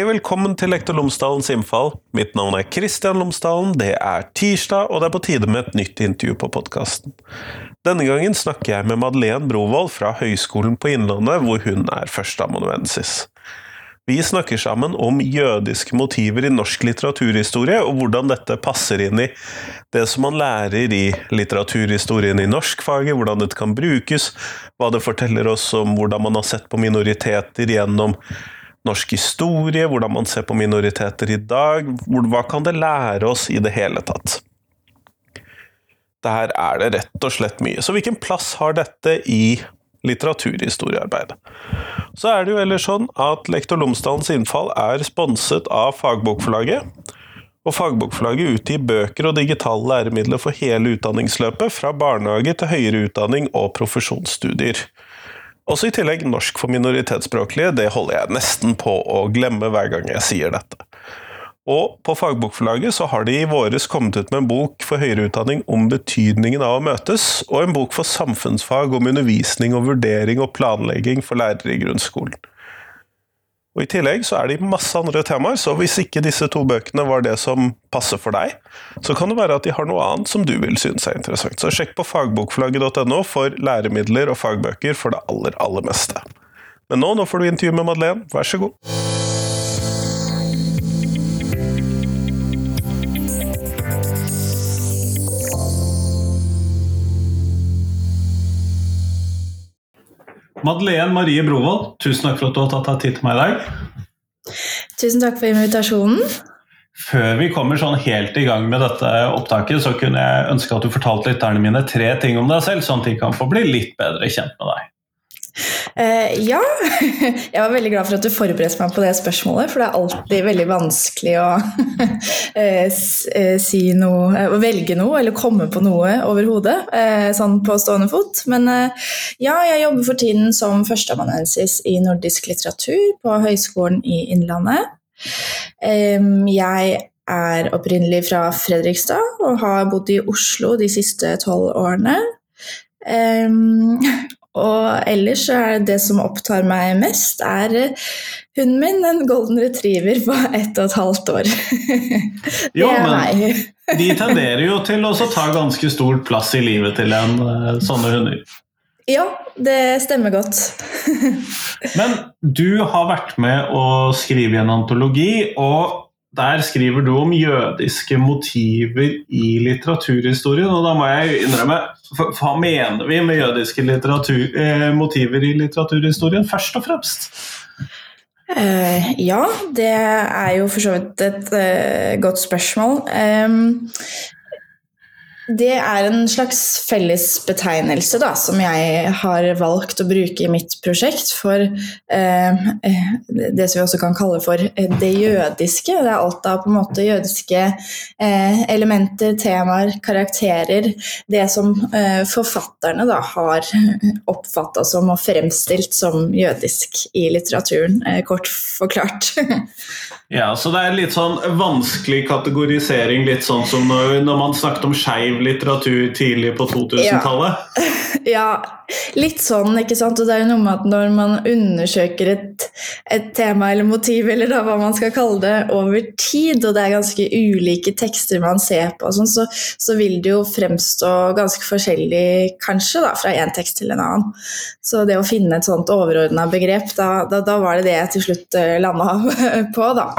Hei og velkommen til Lektor Lomsdalens innfall. Mitt navn er Kristian Lomsdalen. Det er tirsdag, og det er på tide med et nytt intervju på podkasten. Denne gangen snakker jeg med Madeleine Brovold fra Høgskolen på Innlandet, hvor hun er førsteamanuensis. Vi snakker sammen om jødiske motiver i norsk litteraturhistorie, og hvordan dette passer inn i det som man lærer i litteraturhistorien i norskfaget, hvordan dette kan brukes, hva det forteller oss om hvordan man har sett på minoriteter gjennom norsk historie, hvordan man ser på minoriteter i dag. Hva kan det lære oss i det hele tatt? Der er det rett og slett mye. Så hvilken plass har dette i litteraturhistoriearbeidet? Så er det jo ellers sånn at Lektor Lomsdalens innfall er sponset av Fagbokforlaget. Og Fagbokforlaget utgir bøker og digitale læremidler for hele utdanningsløpet, fra barnehage til høyere utdanning og profesjonsstudier. Også i tillegg norsk for minoritetsspråklige, det holder jeg nesten på å glemme hver gang jeg sier dette. Og på Fagbokforlaget så har de i våres kommet ut med en bok for høyere utdanning om betydningen av å møtes, og en bok for samfunnsfag om undervisning og vurdering og planlegging for lærere i grunnskolen. Og I tillegg så er det masse andre temaer, så hvis ikke disse to bøkene var det som passer for deg, så kan det være at de har noe annet som du vil synes er interessant. Så sjekk på fagbokflagget.no for læremidler og fagbøker for det aller, aller meste. Men nå, nå får du intervju med Madeleine, vær så god. Madeleine Marie Brovold, tusen takk for at du har tatt deg tid til meg i dag. Tusen takk for invitasjonen. Før vi kommer sånn helt i gang med dette opptaket, så kunne jeg ønske at du fortalte lytterne mine tre ting om deg selv, sånn at de kan få bli litt bedre kjent med deg. Uh, ja, jeg var veldig glad for at du forberedte meg på det spørsmålet, for det er alltid veldig vanskelig å uh, si noe, å velge noe eller komme på noe overhodet, uh, sånn på stående fot. Men ja, jeg jobber for tiden som førsteamanuensis i nordisk litteratur på Høgskolen i Innlandet. Um, jeg er opprinnelig fra Fredrikstad og har bodd i Oslo de siste tolv årene. Um, og ellers er det som opptar meg mest, er eh, hunden min, en golden retriever på ett og et halvt år. det jo, er meg. de tenderer jo til å ta ganske stor plass i livet til en eh, sånne hunder. Ja, det stemmer godt. Men du har vært med å skrive i en antologi, og der skriver du om jødiske motiver i litteraturhistorien. Og da må jeg innrømme, hva mener vi med jødiske eh, motiver i litteraturhistorien, først og fremst? Uh, ja, det er jo for så vidt et uh, godt spørsmål. Um, det er en slags fellesbetegnelse da, som jeg har valgt å bruke i mitt prosjekt for eh, det som vi også kan kalle for det jødiske. Det er alt av på en måte jødiske eh, elementer, temaer, karakterer. Det som eh, forfatterne da, har oppfatta som og fremstilt som jødisk i litteraturen, eh, kort forklart. Ja, så det er litt sånn vanskelig kategorisering, litt sånn som når, når man snakket om skeiv litteratur tidlig på 2000-tallet? Ja. ja. Litt sånn, ikke sant. Og det er jo noe med at når man undersøker et, et tema eller motiv, eller da hva man skal kalle det, over tid, og det er ganske ulike tekster man ser på, sånn, så, så, vil det jo fremstå ganske forskjellig, kanskje, da, fra én tekst til en annen. Så det å finne et sånt overordna begrep, da, da, da, var det det jeg til slutt eh, landa på, da.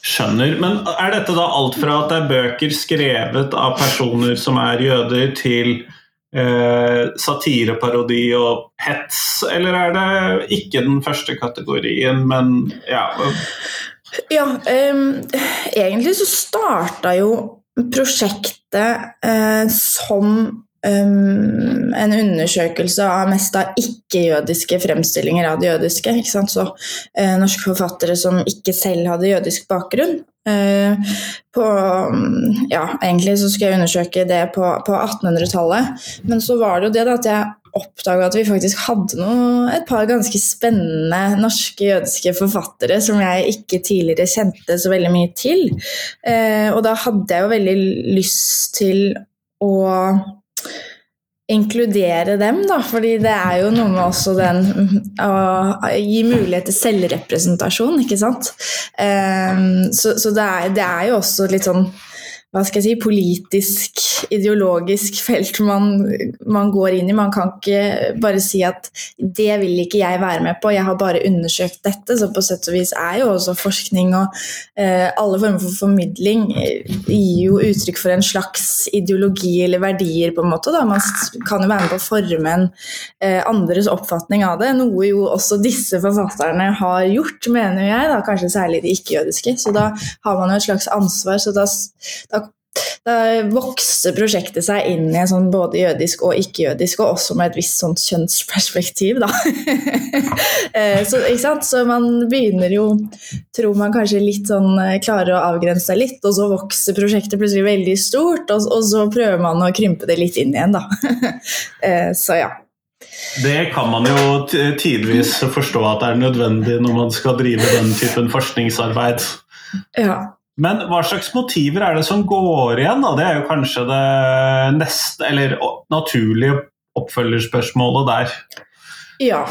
Skjønner. Men er dette da alt fra at det er bøker skrevet av personer som er jøder, til eh, satireparodi og hets, eller er det ikke den første kategorien, men ja. Ja, um, egentlig så starta jo prosjektet eh, som Um, en undersøkelse av mest av ikke-jødiske fremstillinger av det jødiske. Så uh, norske forfattere som ikke selv hadde jødisk bakgrunn. Uh, på, ja, egentlig så skulle jeg undersøke det på, på 1800-tallet, men så var det jo det da, at jeg oppdaga at vi faktisk hadde noe, et par ganske spennende norske jødiske forfattere som jeg ikke tidligere kjente så veldig mye til. Uh, og da hadde jeg jo veldig lyst til å inkludere dem, da. Fordi det er jo noe med også den å gi mulighet til selvrepresentasjon, ikke sant. Um, så, så det, er, det er jo også litt sånn hva skal jeg si, politisk, ideologisk felt man, man, går inn i. Man kan ikke bare si at 'det vil ikke jeg være med på', jeg har bare undersøkt dette. Så på sett og vis er jo også forskning og eh, alle former for formidling eh, gir jo uttrykk for en slags ideologi eller verdier, på en måte. Da. Man kan jo være med på å forme en eh, andres oppfatning av det, noe jo også disse forfatterne har gjort, mener jeg, da, kanskje særlig de ikke-jødiske. Så da har man jo et slags ansvar. så da, da da vokste prosjektet seg inn i en sånn både jødisk og ikke-jødisk, og også med et visst sånt kjønnsperspektiv, da. Eh, så, så, man begynner jo, tror man kanskje litt sånn eh, klarer å avgrense seg litt, og så vokser prosjektet plutselig veldig stort, og, og så prøver man å krympe det litt inn igjen, da. Eh, så ja. Det kan man jo tidvis forstå at det er nødvendig når man skal drive den typen forskningsarbeid. Ja. Men hva slags motiver er det som går igjen? Da? Det er jo kanskje det neste, eller naturlige oppfølgerspørsmålet der. Ja.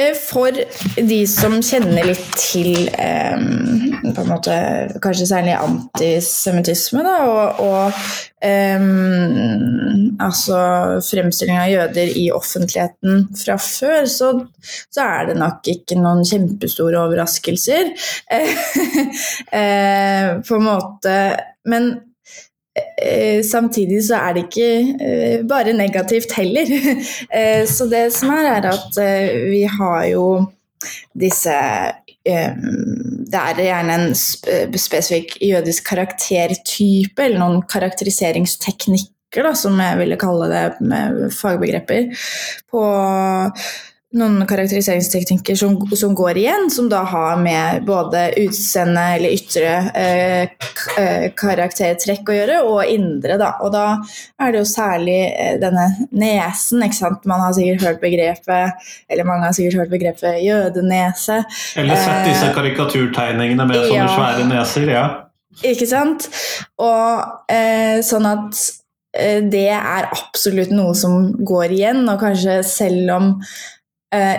Eh, for de som kjenner litt til eh, på en måte, kanskje særlig antisemittisme, da, og, og eh, altså fremstilling av jøder i offentligheten fra før, så, så, er det nok ikke noen kjempestore overraskelser. eh, på en måte Men samtidig så er det ikke eh, bare negativt heller. Eh, så det som er, er at vi har jo disse Det er gjerne en spesifikk jødisk karaktertype, eller noen karakteriseringsteknikker, da, som jeg ville kalle det med fagbegreper, på noen karakteriseringsteknikker som, som, går igjen, som da har med både utseende eller ytre eh, eh, karaktertrekk å gjøre, og indre. Da. Og da er det jo særlig eh, denne nesen. ikke sant? Man har sikkert hørt begrepet eller mange har sikkert hørt begrepet jødenese. Eller sett disse eh, karikaturtegningene med sånne ja, svære neser. ja. Ikke sant? Og eh, sånn at det er absolutt noe som går igjen, og kanskje selv om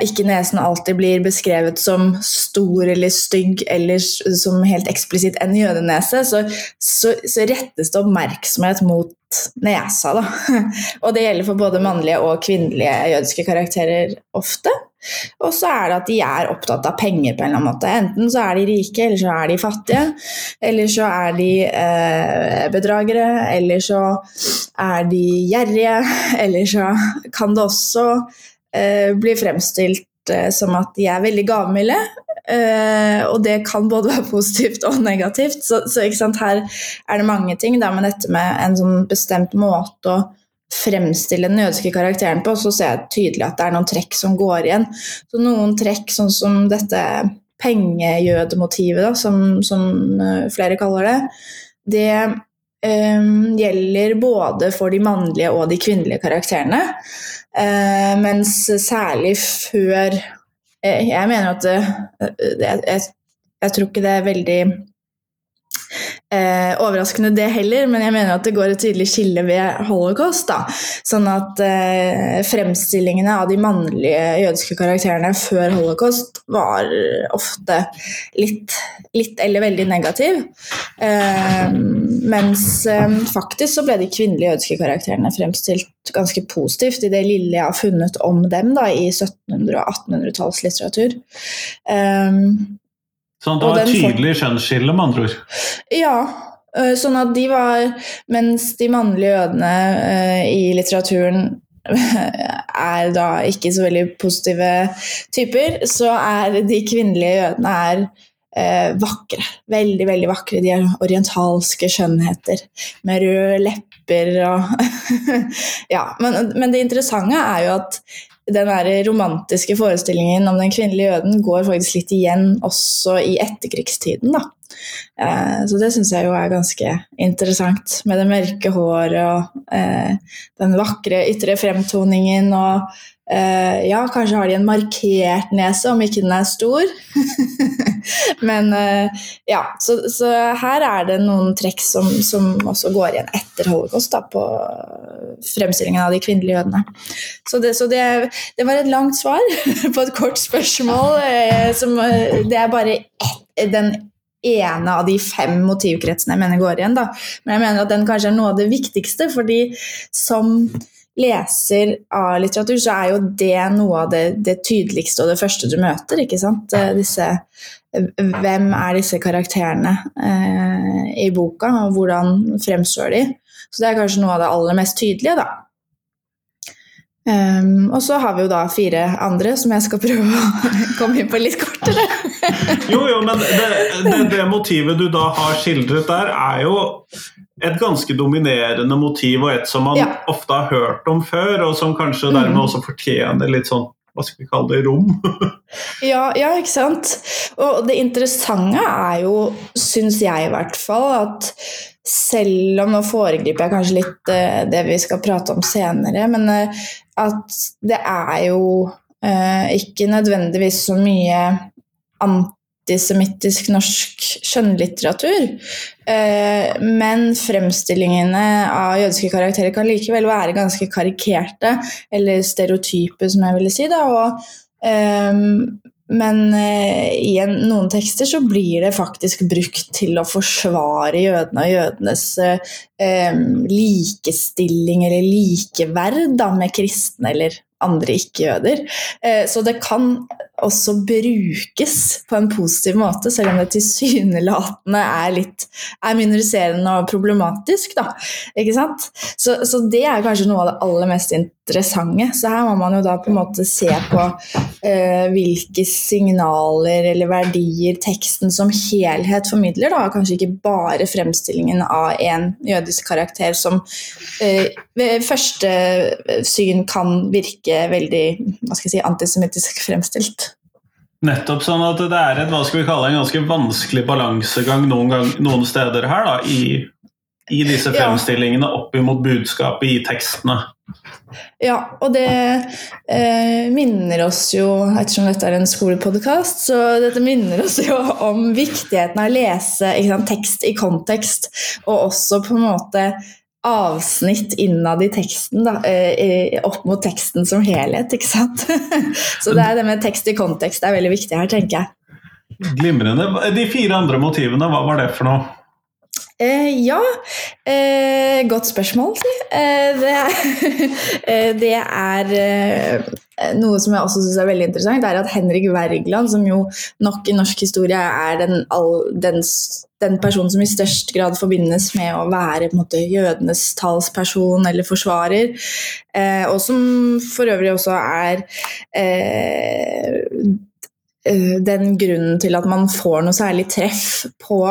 ikke nesen alltid blir beskrevet som stor eller stygg eller som helt eksplisitt en jødenese, så, så, så rettes det oppmerksomhet mot nesa. Da. Og det gjelder for både mannlige og kvinnelige jødiske karakterer ofte. Og så er det at de er opptatt av penger på en eller annen måte. Enten så er de rike, eller så er de fattige. Eller så er de eh, bedragere, eller så er de gjerrige. Eller så kan det også Eh, blir fremstilt eh, som at de er veldig gavmilde. Uh, og det kan både være positivt og negativt. Så, så her er det mange ting. Da, men dette med en sånn bestemt måte å fremstille den jødiske karakteren på, så ser jeg tydelig at det er noen trekk som går igjen. Så noen trekk, sånn som dette pengejødemotivet, da, som, som flere kaller det, det um, gjelder både for de mannlige og de kvinnelige karakterene. Uh, mens særlig før uh, Jeg mener at det, jeg, jeg, jeg, tror ikke det er veldig Eh, overraskende det heller, men jeg mener at det går et tydelig skille ved holocaust. Da. Sånn at eh, fremstillingene av de mannlige jødiske karakterene før holocaust var ofte litt, litt eller veldig negativ. Eh, mens eh, faktisk så ble de kvinnelige jødiske karakterene fremstilt ganske positivt i det lille jeg har funnet om dem da, i 1700- og 1800-tallslitteratur. Eh, Sånn at det var et tydelig kjønnsskille, med andre ord? Ja. Eh, sånn at de var Mens de mannlige jødene uh, i litteraturen er da ikke så veldig positive typer, så er de kvinnelige jødene er uh, vakre. Veldig, veldig vakre. De er orientalske skjønnheter med røde lepper og Ja. Men, men det interessante er jo at den romantiske forestillingen om den kvinnelige jøden går faktisk litt igjen også i etterkrigstiden. Da. Eh, så det syns jeg jo er ganske interessant, med det mørke håret og eh, den vakre ytre fremtoningen og eh, Ja, kanskje har de en markert nese, om ikke den er stor. Men ja, så, så, her er det noen trekk som, som også går igjen etter holocaust da, på fremstillingen av de kvinnelige jødene. Så, det, så det, det, var et langt svar på et kort spørsmål. Som, det er bare ett, den ene av de fem motivkretsene jeg mener går igjen. Da. Men jeg mener at den kanskje er noe av det viktigste, fordi som leser av litteratur, så er jo det noe av det, det tydeligste og det første du møter. ikke sant? Disse, hvem er disse karakterene eh, i boka, og hvordan fremstår de? Så det er kanskje noe av det aller mest tydelige, da. Um, og så har vi jo da fire andre som jeg skal prøve å komme inn på litt kortere. Jo, jo, men det, det, det, motivet du da har skildret der, er jo et ganske dominerende motiv, og et som man ja. ofte har hørt om før, og som kanskje dermed mm. også fortjener litt sånn hva skal vi kalle det, rom. ja, ja, ikke sant. Og det interessante er jo, syns jeg i hvert fall, at selv om nå foregriper jeg kanskje litt uh, det vi skal prate om senere, men uh, at det er jo uh, ikke nødvendigvis så mye antisemittisk norsk skjønnlitteratur. men fremstillingene av jødiske karakterer kan likevel være ganske karikerte, eller stereotype, som jeg ville si. Da, og men eh, i en, noen tekster så blir det faktisk brukt til å forsvare jødene og jødenes eh, likestilling eller likeverd da, med kristne eller andre ikke-jøder. Eh, så det kan også brukes på en positiv måte, selv om det tilsynelatende er litt er minoriserende og problematisk. Da, ikke sant? Så, så, det er kanskje noe av det aller mest interessante. Så her må man jo da på en måte se på uh, hvilke signaler eller verdier teksten som helhet formidler. Da. Kanskje ikke bare fremstillingen av en jødisk karakter som uh, ved første syn kan virke veldig hva skal jeg si, antisemittisk fremstilt. Nettopp sånn at det er et, hva skal vi kalle en ganske vanskelig balansegang noen, gang, noen steder her, da, i, i disse fremstillingene opp imot budskapet i tekstene. Ja, og det eh, minner oss jo, ettersom dette er en skolepodkast, så dette minner oss jo om viktigheten av å lese sant, tekst i kontekst, og også på en måte avsnitt innad i teksten, da, eh, opp mot teksten som helhet. ikke sant? Så det, er det med tekst i kontekst det er veldig viktig her, tenker jeg. Glimrende. De fire andre motivene, hva var det for noe? Eh, ja, eh, godt spørsmål. Eh, det, er, det er eh, noe som jeg også syns er veldig interessant, er at Henrik Wergeland, som jo nok i norsk historie er den, all, den, den personen som i størst grad forbindes med å være måte, jødenes talsperson eller forsvarer, eh, og som for øvrig også er den grunnen til at man får noe særlig treff på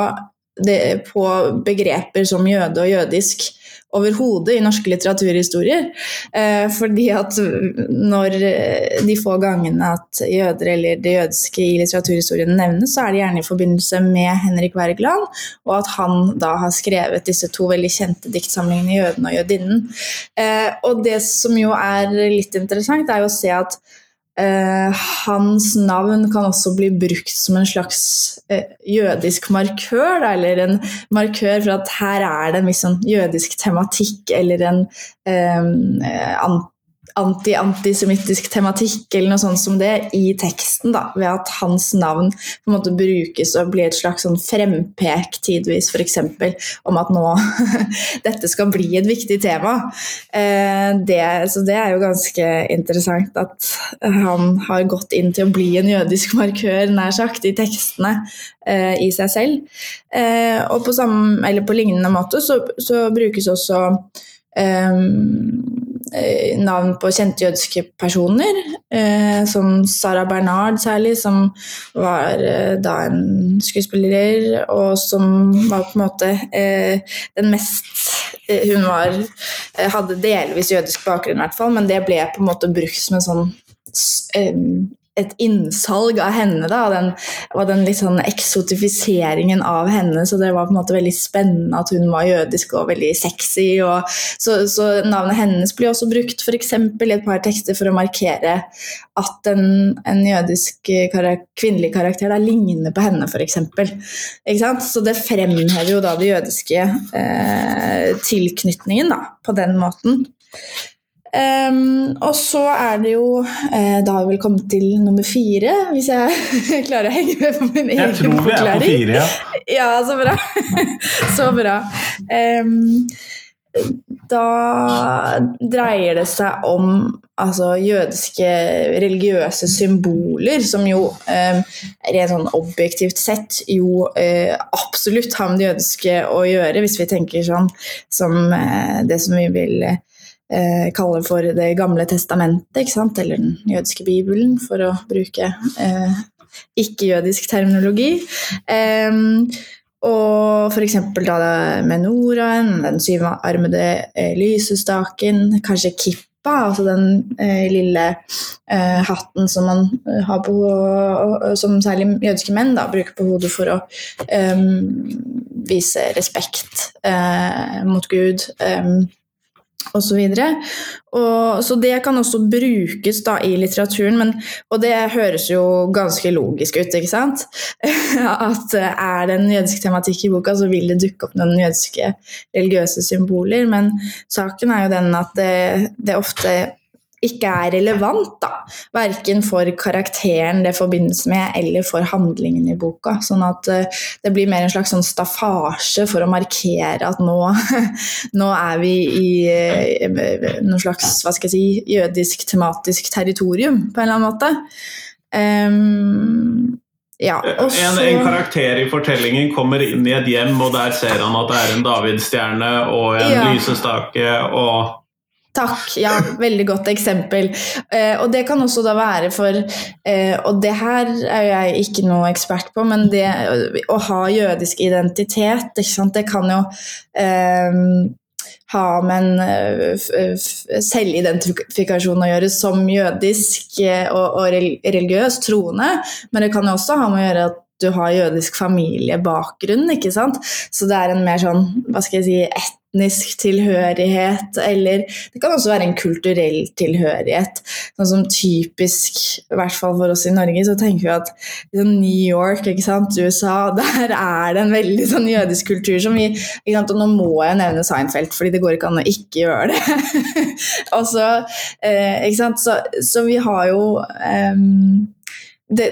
det, på begreper som jøde og jødisk overhodet i norske litteraturhistorier. Eh, fordi at når de få gangene at jøder eller det jødiske i litteraturhistorien nevnes, så er det gjerne i forbindelse med Henrik Wergeland, og at han da har skrevet disse to veldig kjente diktsamlingene 'Jøden og jødinnen'. Eh, og det som jo er litt interessant, er jo å se at Uh, hans navn kan også bli brukt som en slags eh, jødisk markør, da, eller en markør for at her er det en sånn jødisk tematikk eller en um, anti-antisemittisk tematikk eller noe sånt som det i teksten, da, ved at hans navn på en måte brukes og blir et slags sånn frempek tidvis, f.eks. om at nå dette skal bli et viktig tema. Eh, det, så det er jo ganske interessant at han har gått inn til å bli en jødisk markør, nær sagt, i tekstene eh, i seg selv. Eh, og på, samme, på lignende måte så, så brukes også navn på kjente jødiske personer, eh, som Sara Bernard særlig, som var eh, da en skuespiller, og som var på en måte eh, den mest eh, Hun var, eh, hadde delvis jødisk bakgrunn, i hvert fall, men det ble på en måte brukt som en sånn et innsalg av henne. da, den, og den litt sånn eksotifiseringen av henne. Så det var på en måte veldig spennende at hun var jødisk og veldig sexy. Og, så, så, navnet hennes blir også brukt for i et par tekster for å markere at en, en jødisk karak kvinnelig karakter da, ligner på henne, f.eks. Så det fremhever jo da det jødiske eh, tilknytningen da, på den måten. Um, og så er det jo eh, Da har vi vel kommet til nummer fire, hvis jeg klarer å henge med på min egen forklaring. Jeg tror vi er på fire, ja. ja, så bra. så bra. Um, da dreier det seg om altså, jødiske religiøse symboler, som jo eh, rent sånn objektivt sett jo eh, absolutt har med det jødiske å gjøre, hvis vi tenker sånn som eh, det som vi vil uh, eh, kaller for Det gamle testamentet, eller den jødiske bibelen, for å bruke eh, ikke-jødisk terminologi. Eh, og f.eks. da menoraen, den syvarmede eh, lysestaken, kanskje kippa, altså den eh, lille eh, hatten som man eh, har på som særlig jødiske menn da, bruker på hodet for å eh, vise respekt eh, mot Gud. Osv. Så, så det kan også brukes da i litteraturen, men, og det høres jo ganske logisk ut, ikke sant? At er det en jødisk tematikk i boka, så vil det dukke opp noen jødiske religiøse symboler, men saken er jo den at det, det ofte ikke er relevant, da. Verken for karakteren det forbindes med, eller for handlingen i boka. Sånn at uh, det blir mer en slags sånn staffasje for å markere at nå, nå er vi i uh, noe slags hva skal jeg si, jødisk tematisk territorium, på en eller annen måte. Um, ja, også... en, en, karakter i fortellingen kommer inn i et hjem, og der ser han at det er en davidsstjerne og en ja. lysestake og Takk, ja, veldig godt eksempel. Eh, og det kan også da være for eh, Og det her er jeg ikke noe ekspert på, men det å ha jødisk identitet, det kan jo eh, ha med en eh, selvidentifikasjon å gjøre som jødisk eh, og, og religiøs troende, men det kan jo også ha med å gjøre at du har jødisk familiebakgrunn, ikke sant. Så det er en mer sånn, hva skal jeg si, etnisk tilhørighet, eller det kan også være en kulturell tilhørighet. Sånn som typisk, i hvert fall for oss i Norge, så tenker vi at liksom New York, sant, USA, der er det en veldig sånn jødisk kultur som vi sant, Og nå må jeg nevne Seinfeld, fordi det går ikke an å ikke gjøre det. og så, eh, ikke sant, så, så, vi har jo eh, det,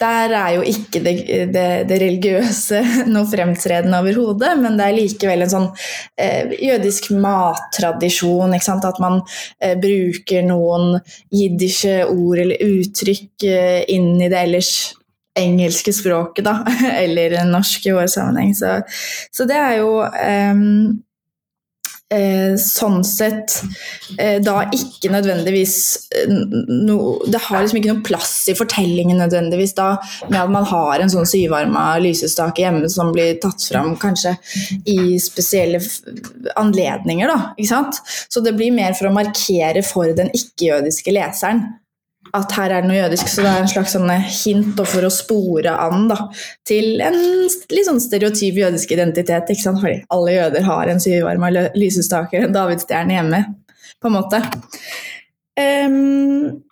der er jo ikke det, det, det religiøse noe fremtredende overhodet, men det er likevel en sånn eh, jødisk mattradisjon. At man eh, bruker noen jiddische ord eller uttrykk eh, inn i det ellers engelske språket, da, eller norsk i vår sammenheng. Så, så det er jo eh, eh, sånn sett eh, da ikke nødvendigvis eh, no, Det har liksom ikke noen plass i fortellingen nødvendigvis da, med at man har en sånn syvarma lysestake hjemme som blir tatt fram kanskje i spesielle anledninger. da, ikke sant? Så det blir mer for å markere for den ikke-jødiske leseren at her er det noe jødisk, så det er en slags hint for å spore an da, til en litt sånn stereotyp jødisk identitet. ikke sant? Fordi alle jøder har en syvarma lysestaker, en davidsstjerne hjemme, på en måte. Um,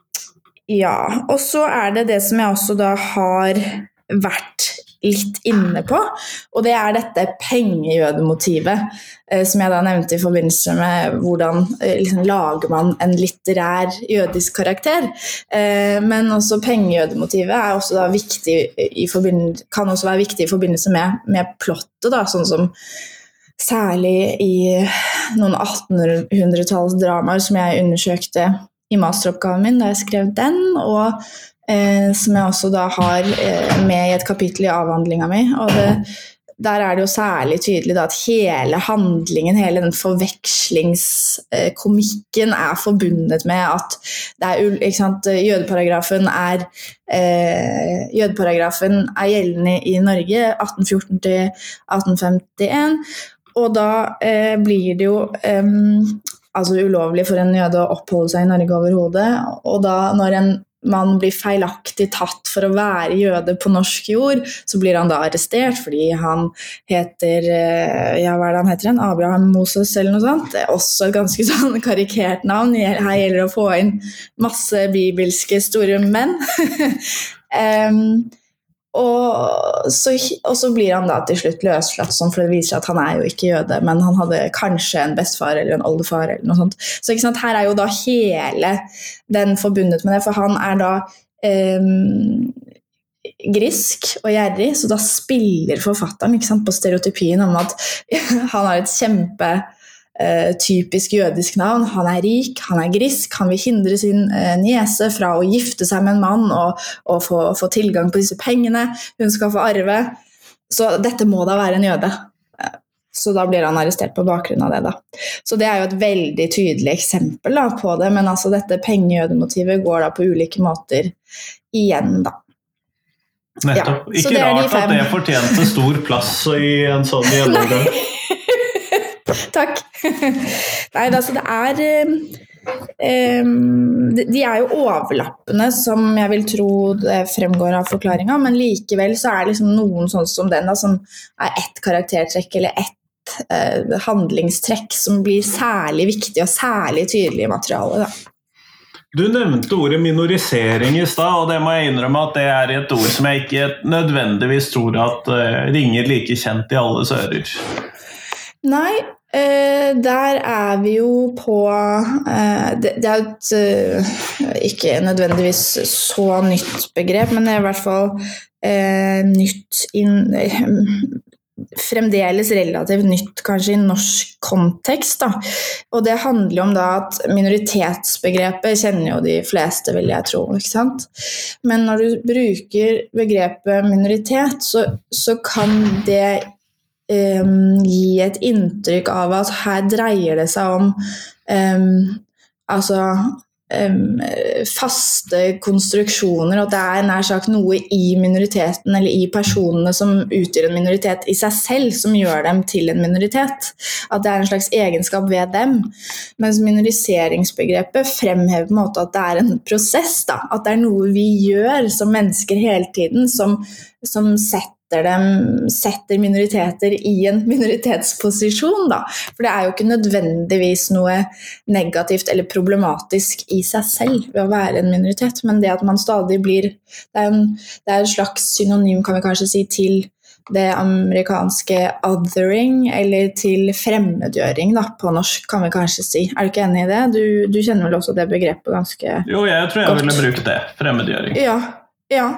ja, og så er det det som jeg også da har vært litt inne på. Og det er dette pengejødemotivet, eh, som jeg da nevnte i forbindelse med hvordan eh, liksom, lager man en litterær jødisk karakter. Eh, men også pengejødemotivet er også da viktig kan også være viktig i forbindelse med, med plottet, da, sånn som Særlig i noen 1800-tallsdramaer som jeg undersøkte i masteroppgaven min da jeg skrev den, og eh, som jeg også da har eh, med i et kapittel i avhandlinga mi. og det, der er det jo særlig tydelig da, at hele handlingen, hele den forvekslingskomikken er forbundet med at er, sant, jødeparagrafen, er, eh, jødeparagrafen er gjeldende i Norge 1814 til 1851. Og da eh, blir det jo eh, altså ulovlig for en jøde å oppholde seg i Norge overhodet. Og da når en man blir feilaktig tatt for å være jøde på norsk jord, så blir han da arrestert fordi han heter eh, ja, hva er det han heter igjen? Abraham Moses eller noe sånt. Det er også et ganske sånn karikert navn. Her gjelder det å få inn masse bibelske store menn. um, og så, og så, blir han da til slutt løslatt, sånn, for det viser seg at han er jo ikke jøde, men han hadde kanskje en bestefar eller en oldefar. eller noe sånt. Så her er jo da hele den forbundet med det, for han er da eh, grisk og gjerrig, så da spiller forfatteren sant, på stereotypien om at han har et kjempe Eh, typisk jødisk navn. Han er rik, han er grisk, han vil hindre sin eh, niese fra å gifte seg med en mann og, og få, få, tilgang på disse pengene. Hun skal få arve. Så dette må da være en jøde. Uh, så da blir han arrestert på bakgrunn av det. da. Så det er jo et veldig tydelig eksempel da, på det, men altså dette pengejødemotivet går da på ulike måter igjen, da. Nettopp. Ja, Ikke rart at det fortjente stor plass i en sånn gjennomgang. Takk. Nei, altså det er um, De er jo overlappende, som jeg vil tro det fremgår av forklaringa, men likevel så er det liksom noen sånn som den, da, som er ett karaktertrekk eller ett uh, handlingstrekk som blir særlig viktig og særlig tydelig i materialet. Da. Du nevnte ordet minorisering i stad, og det må jeg innrømme at det er et ord som jeg ikke nødvendigvis tror at ringer like kjent i alles ører. Nei, Eh, der er vi jo på eh, det, det, er et eh, ikke nødvendigvis så nytt begrep, men det er i hvert fall eh, nytt inn, Fremdeles relativt nytt kanskje i norsk kontekst. Da. Og det handler jo om da at minoritetsbegrepet kjenner jo de fleste, vil jeg tro. ikke sant? Men når du bruker begrepet minoritet, så, så kan det um, gi et inntrykk av at her dreier det seg om um, altså um, faste konstruksjoner, og det er nær sagt noe i minoriteten eller i personene som utgjør en minoritet i seg selv, som gjør dem til en minoritet. At det er en slags egenskap ved dem. Mens minoriseringsbegrepet fremhever på en måte at det er en prosess. Da. At det er noe vi gjør som mennesker hele tiden, som, som setter, dem, setter minoriteter i en minoritetsposisjon. Da. For det er jo ikke nødvendigvis noe negativt eller problematisk i seg selv ved å være en minoritet, men det at man stadig blir Det er, en, det er en slags synonym, kan vi kanskje si, til det amerikanske othering, eller til fremmedgjøring da, på norsk, kan vi kanskje si. Er du ikke enig i det? Du, du kjenner vel også det begrepet ganske godt? Jo, jeg tror jeg godt. ville brukt det. Fremmedgjøring. Ja, ja.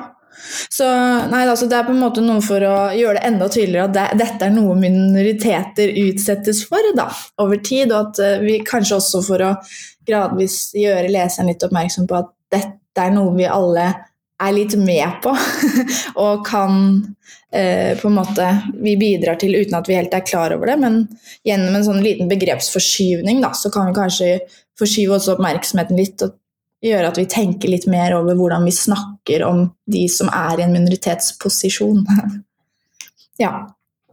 Så nei, altså, Det er på en måte noe for å gjøre det enda tydeligere at det, dette er noe minoriteter utsettes for da, over tid. Og at uh, vi kanskje også for å gradvis gjøre leseren litt oppmerksom på at dette er noe vi alle er litt med på, og kan eh, på en måte vi bidrar til uten at vi helt er klar over det. Men gjennom en sånn liten begrepsforskyvning da, så kan vi kanskje forskyve også oppmerksomheten litt og gjøre at vi tenker litt mer over hvordan vi snakker om de som er i en minoritetsposisjon. ja.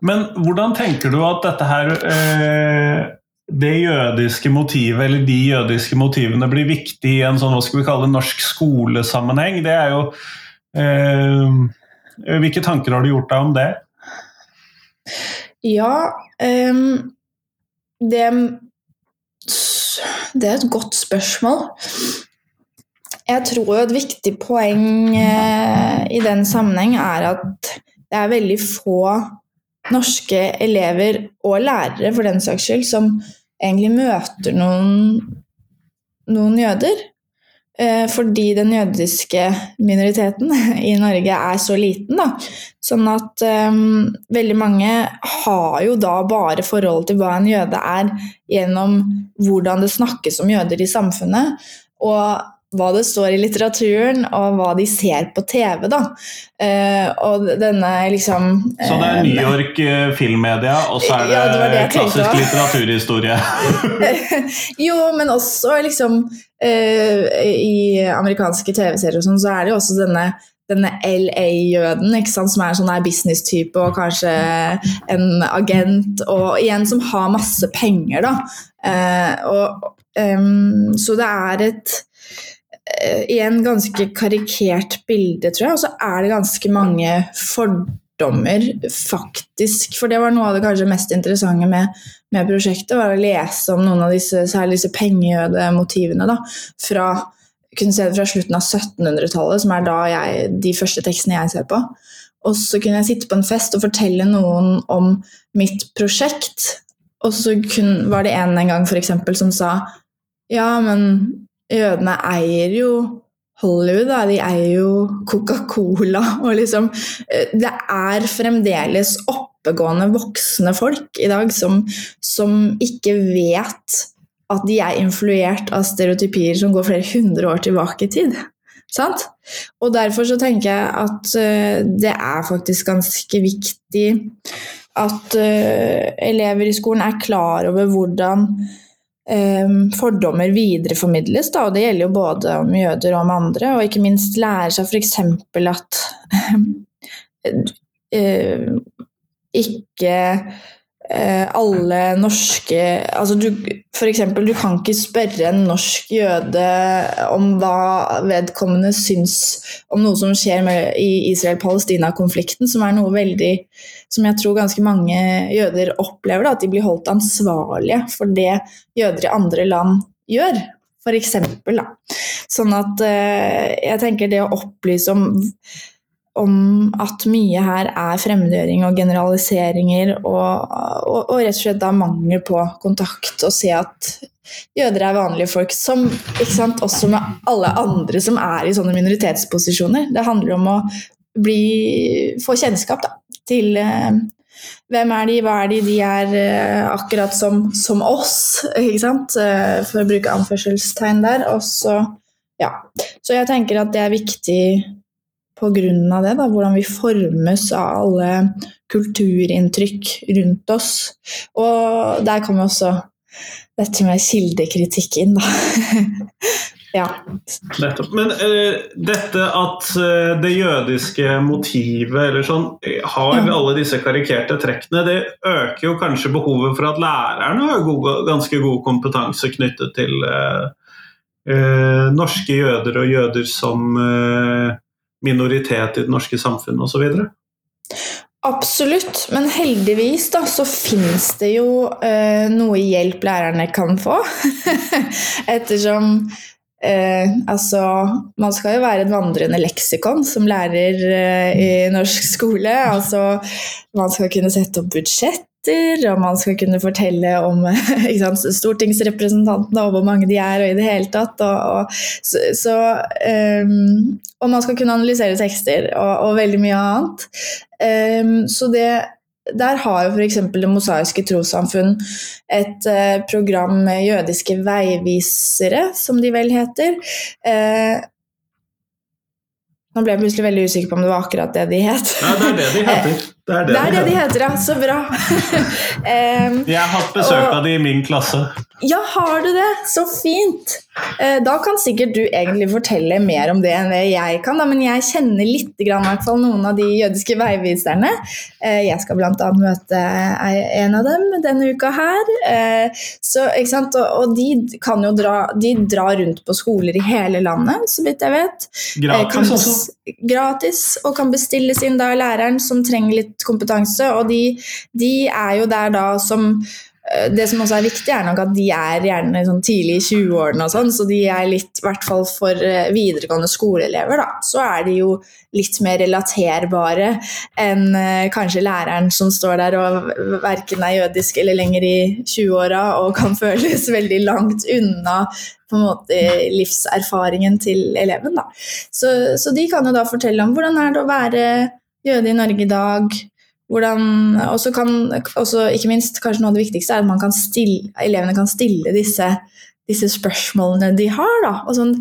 Men hvordan tenker du at dette her eh, det jødiske motivet, eller de jødiske motivene, blir viktig i en sånn hva skal vi kalle norsk skolesammenheng? Det er jo eh, Hvilke tanker har du gjort deg om det? Ja eh, det, det er et godt spørsmål. Jeg tror et viktig poeng eh, i den sammenheng er at det er veldig få norske elever, og lærere for den saks skyld, som egentlig møter noen, noen jøder. Eh, fordi den jødiske minoriteten i Norge er så liten. Da. Sånn at um, veldig mange har jo da bare forhold til hva en jøde er, gjennom hvordan det snakkes om jøder i samfunnet. Og hva det står i litteraturen, og hva de ser på TV. da. Eh, og denne liksom eh, Så det er New York uh, filmmedia, og så er det, ja, det, det klassisk litteraturhistorie? jo, men også liksom I amerikanske TV-serier og sånn, så er det jo også denne denne LA-jøden, som er en sånn business-type og kanskje en agent, og igjen som har masse penger, da. og, um, så det er et i en ganske karikert bilde, tror jeg, og så er det ganske mange fordommer, faktisk. For det var noe av det kanskje mest interessante med, med prosjektet, var å lese om noen av disse, særlig disse pengejødemotivene da, fra kunne se det fra slutten av 1700-tallet, som er da jeg, de første tekstene jeg ser på. Og så kunne jeg sitte på en fest og fortelle noen om mitt prosjekt. Og så kun, var det en en gang for eksempel, som sa ja, men jødene eier jo Hollywood, da. De eier jo Coca-Cola. Og liksom eh, Det er fremdeles oppegående voksne folk i dag som, som ikke vet at de er influert av stereotypier som går flere hundre år tilbake i tid. Sant? Og derfor så tenker jeg at uh, det er faktisk ganske viktig at uh, elever i skolen er klar over hvordan fordommer videreformidles. Da, og det gjelder jo både om jøder og om andre, og ikke minst lære seg f.eks. at uh, ikke alle norske altså du, for eksempel, du kan ikke spørre en norsk jøde om hva vedkommende syns om noe som skjer med, i Israel-Palestina-konflikten, som er noe veldig som jeg tror ganske mange jøder opplever, da, at de blir holdt ansvarlige for det jøder i andre land gjør. For eksempel, da. Sånn at uh, jeg tenker det å opplyse om, om at mye her er fremmedgjøring og generaliseringer og, og, og, rett og slett da mangel på kontakt, og se at jøder er vanlige folk, som sant, også med alle andre som er i sånne minoritetsposisjoner. Det handler om å bli, få kjennskap da, til eh, hvem er de, hva er de? De er eh, akkurat som, som oss, ikke sant? Eh, for å bruke anførselstegn der. Og så, ja. så jeg tenker at det er viktig av det, da, hvordan vi formes av alle kulturinntrykk rundt oss. Og der kommer også dette med kildekritikk inn, da. Ja. Nettopp. Men uh, dette at uh, det jødiske motivet eller sånn, har ja. alle disse karikerte trekkene, det øker jo kanskje behovet for at lærerne har god, ganske god kompetanse knyttet til uh, norske jøder og jøder som minoritet i det norske samfunnet osv. Absolutt, men heldigvis da, så finnes det jo noe hjelp lærerne kan få. Ettersom Eh, altså, man skal jo være et vandrende leksikon som lærer eh, i norsk skole. Altså, man skal kunne sette opp budsjetter, og man skal kunne fortelle om sant, stortingsrepresentantene og hvor mange de er, og i det hele tatt. Og, og, så, så, um, og man skal kunne analysere tekster og, og veldig mye annet. Um, så det der har jo f.eks. Det mosaiske trossamfunn et eh, program med jødiske veivisere, som de vel heter. Eh, nå ble jeg plutselig veldig usikker på om det var akkurat det de het. Nei, det er det de heter. Det er det, det, er de, det de, heter, ja. Så bra. um, jeg har hatt besøk av de i min klasse. Ja, har du det? Så fint. Uh, da kan sikkert du egentlig fortelle mer om det enn det jeg kan, da. men jeg kjenner litt grann, hvert fall, noen av de jødiske veiviserne. Uh, jeg skal bl.a. møte en av dem denne uka her. Uh, så, og, og, de kan jo dra, de drar rundt på skoler i hele landet, så vidt jeg vet. Gratis også? Gratis, og kan bestilles inn da læreren som trenger litt kompetanse, og de, de er jo der da som eh, det som også er viktig, er nok at de er gjerne sånn tidlig i 20-årene, og sånn, så de er litt, i hvert fall for eh, videregående skoleelever, da, så er de jo litt mer relaterbare enn eh, kanskje læreren som står der og verken er jødisk eller lenger i 20-åra og kan føles veldig langt unna på en måte livserfaringen til eleven. Da. Så, så de kan jo da fortelle om hvordan er det å være jøde i Norge i dag. Hvordan, også kan, også, ikke minst, kanskje noe av det viktigste er at kan stille, elevene kan stille disse disse spørsmålene de har. Da. Og sånn,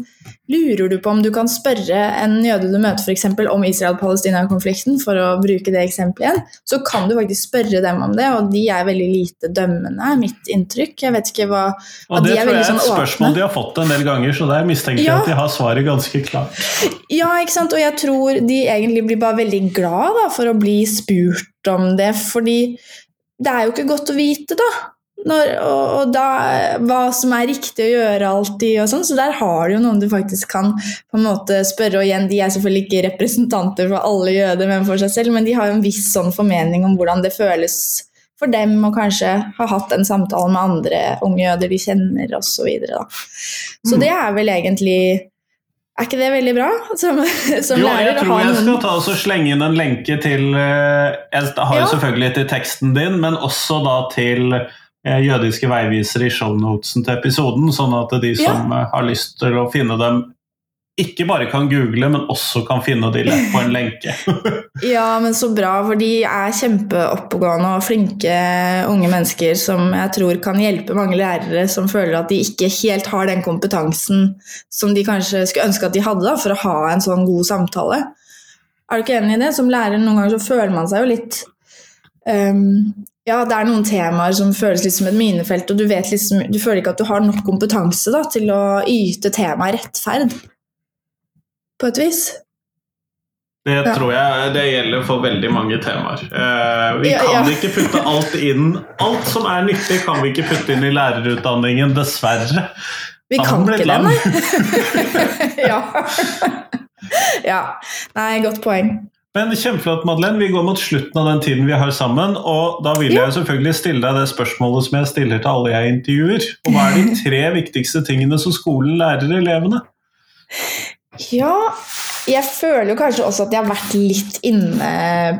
lurer du på om du kan spørre en jøde du møter f.eks. om Israel-Palestina-konflikten, for å bruke det eksempelet igjen, så kan du faktisk spørre dem om det, og de er veldig lite dømmende, er mitt inntrykk. Jeg vet ikke hva Og det de tror jeg er sånn et spørsmål de har fått en del ganger, så der mistenker jeg ja. at de har svaret ganske klart. Ja, ikke sant, og jeg tror de egentlig blir bare veldig glad da, for å bli spurt om det, fordi det er jo ikke godt å vite, da. Når, og, og, da, hva som er riktig å gjøre alltid, og sånn. Så der har du jo noen du faktisk kan på en måte spørre. Og igjen, de er selvfølgelig ikke representanter for alle jøder, men for seg selv, men de har jo en viss sånn formening om hvordan det føles for dem å kanskje ha hatt en samtale med andre unge jøder de kjenner, osv. Så, videre, så mm. det er vel egentlig er ikke det veldig bra? Som, som jo, lærer jeg tror jeg skal ta og slenge inn en lenke til eh, Jeg har jo selvfølgelig til teksten din, men også da til jødiske veivisere i shownotesen til episoden, sånn at de som ja. Eh, har lyst til å finne dem ikke bare kan google, men også kan finne de lett på en lenke. ja, men så bra, for de er kjempeoppegående og flinke unge mennesker som jeg tror kan hjelpe mange lærere som føler at de ikke helt har den kompetansen som de kanskje skulle ønske at de hadde da, for å ha en sånn god samtale. Er du ikke enig i det? Som lærer noen ganger så føler man seg jo litt um, ja, det er noen temaer som føles litt som et minefelt, og du, liksom, du føler ikke at du har nok kompetanse da, til å yte temaet rettferd på et vis. Det ja. tror jeg det gjelder for veldig mange temaer. Eh, vi ja, kan ikke putte alt inn Alt som er nyttig, kan vi ikke putte inn i lærerutdanningen, dessverre. Vi kan ikke det, nei. ja. ja. Nei, godt poeng. Men Kjempeflott, Madeleine. Vi går mot slutten av den tiden vi har sammen. Og da vil jeg selvfølgelig stille deg det spørsmålet som jeg stiller til alle jeg intervjuer. Og hva er de tre viktigste tingene som skolen lærer elevene? Ja, jeg føler jo kanskje også at jeg har vært litt inne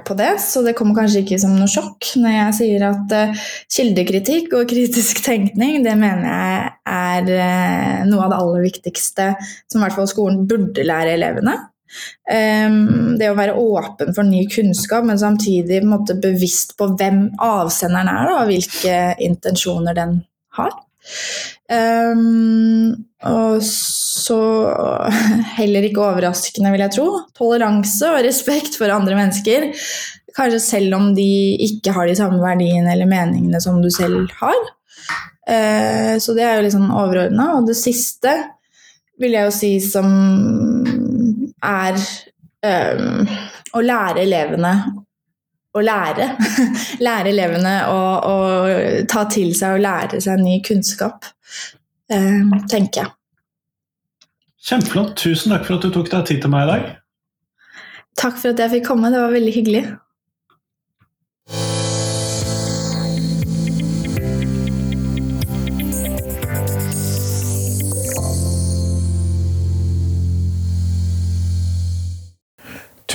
på det, så det kommer kanskje ikke som noe sjokk når jeg sier at uh, kildekritikk og kritisk tenkning, det mener jeg er uh, noe av det aller viktigste som i hvert fall skolen burde lære elevene. Um, det å være åpen for ny kunnskap, men samtidig måte, bevisst på hvem avsenderen er, da, og hvilke intensjoner den har. Um, og så, heller ikke overraskende, vil jeg tro, toleranse og respekt for andre mennesker. Kanskje selv om de ikke har de samme verdiene eller meningene som du selv har. Uh, så det er jo litt sånn overordna. Og det siste vil jeg jo si som er um, å lære elevene å lære. lære elevene å, å, ta til seg og lære seg ny kunnskap, um, tenker jeg. Kjempeflott. Tusen takk for at du tok deg tid til meg i dag. Takk for at jeg fikk komme. Det var veldig hyggelig.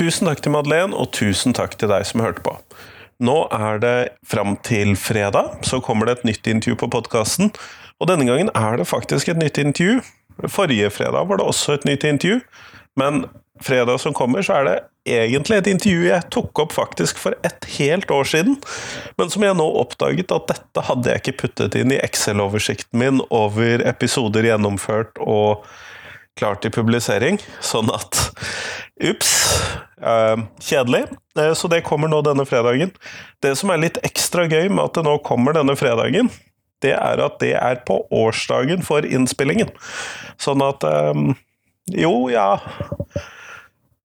Tusen takk til Madeleine, og tusen takk til deg som hørte på. Nå er det fram til fredag, så kommer det et nytt intervju på podkasten. Og denne gangen er det faktisk et nytt intervju. Forrige fredag var det også et nytt intervju, men fredag som kommer, så er det egentlig et intervju jeg tok opp faktisk for et helt år siden, men som jeg nå oppdaget at dette hadde jeg ikke puttet inn i Excel-oversikten min over episoder gjennomført og klart til publisering. Sånn at Ups. Uh, kjedelig. Uh, så det kommer nå denne fredagen. Det som er litt ekstra gøy med at det nå kommer denne fredagen, det er at det er på årsdagen for innspillingen. Sånn at um, Jo, ja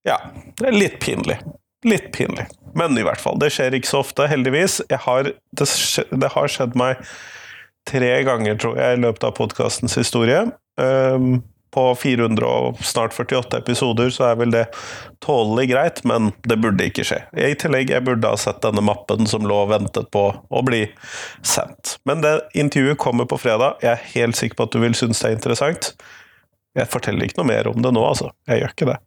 Ja. Det er litt pinlig. Litt pinlig. Men i hvert fall. Det skjer ikke så ofte, heldigvis. Har, det, det, har skjedd meg tre ganger, tror jeg, i løpet av podkastens historie. Um, på 400 og snart 48 episoder, så er vel det tålelig greit, men det burde ikke skje. I tillegg, jeg burde ha sett denne mappen som lå og ventet på å bli sendt. Men det intervjuet kommer på fredag. Jeg er helt sikker på at du vil synes det er interessant. Jeg forteller ikke noe mer om det nå, altså. Jeg gjør ikke det.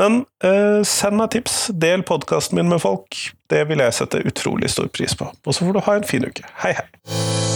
Men eh, send meg tips. Del podkasten min med folk. Det vil jeg sette utrolig stor pris på. Og så får du ha en fin uke. Hei, hei.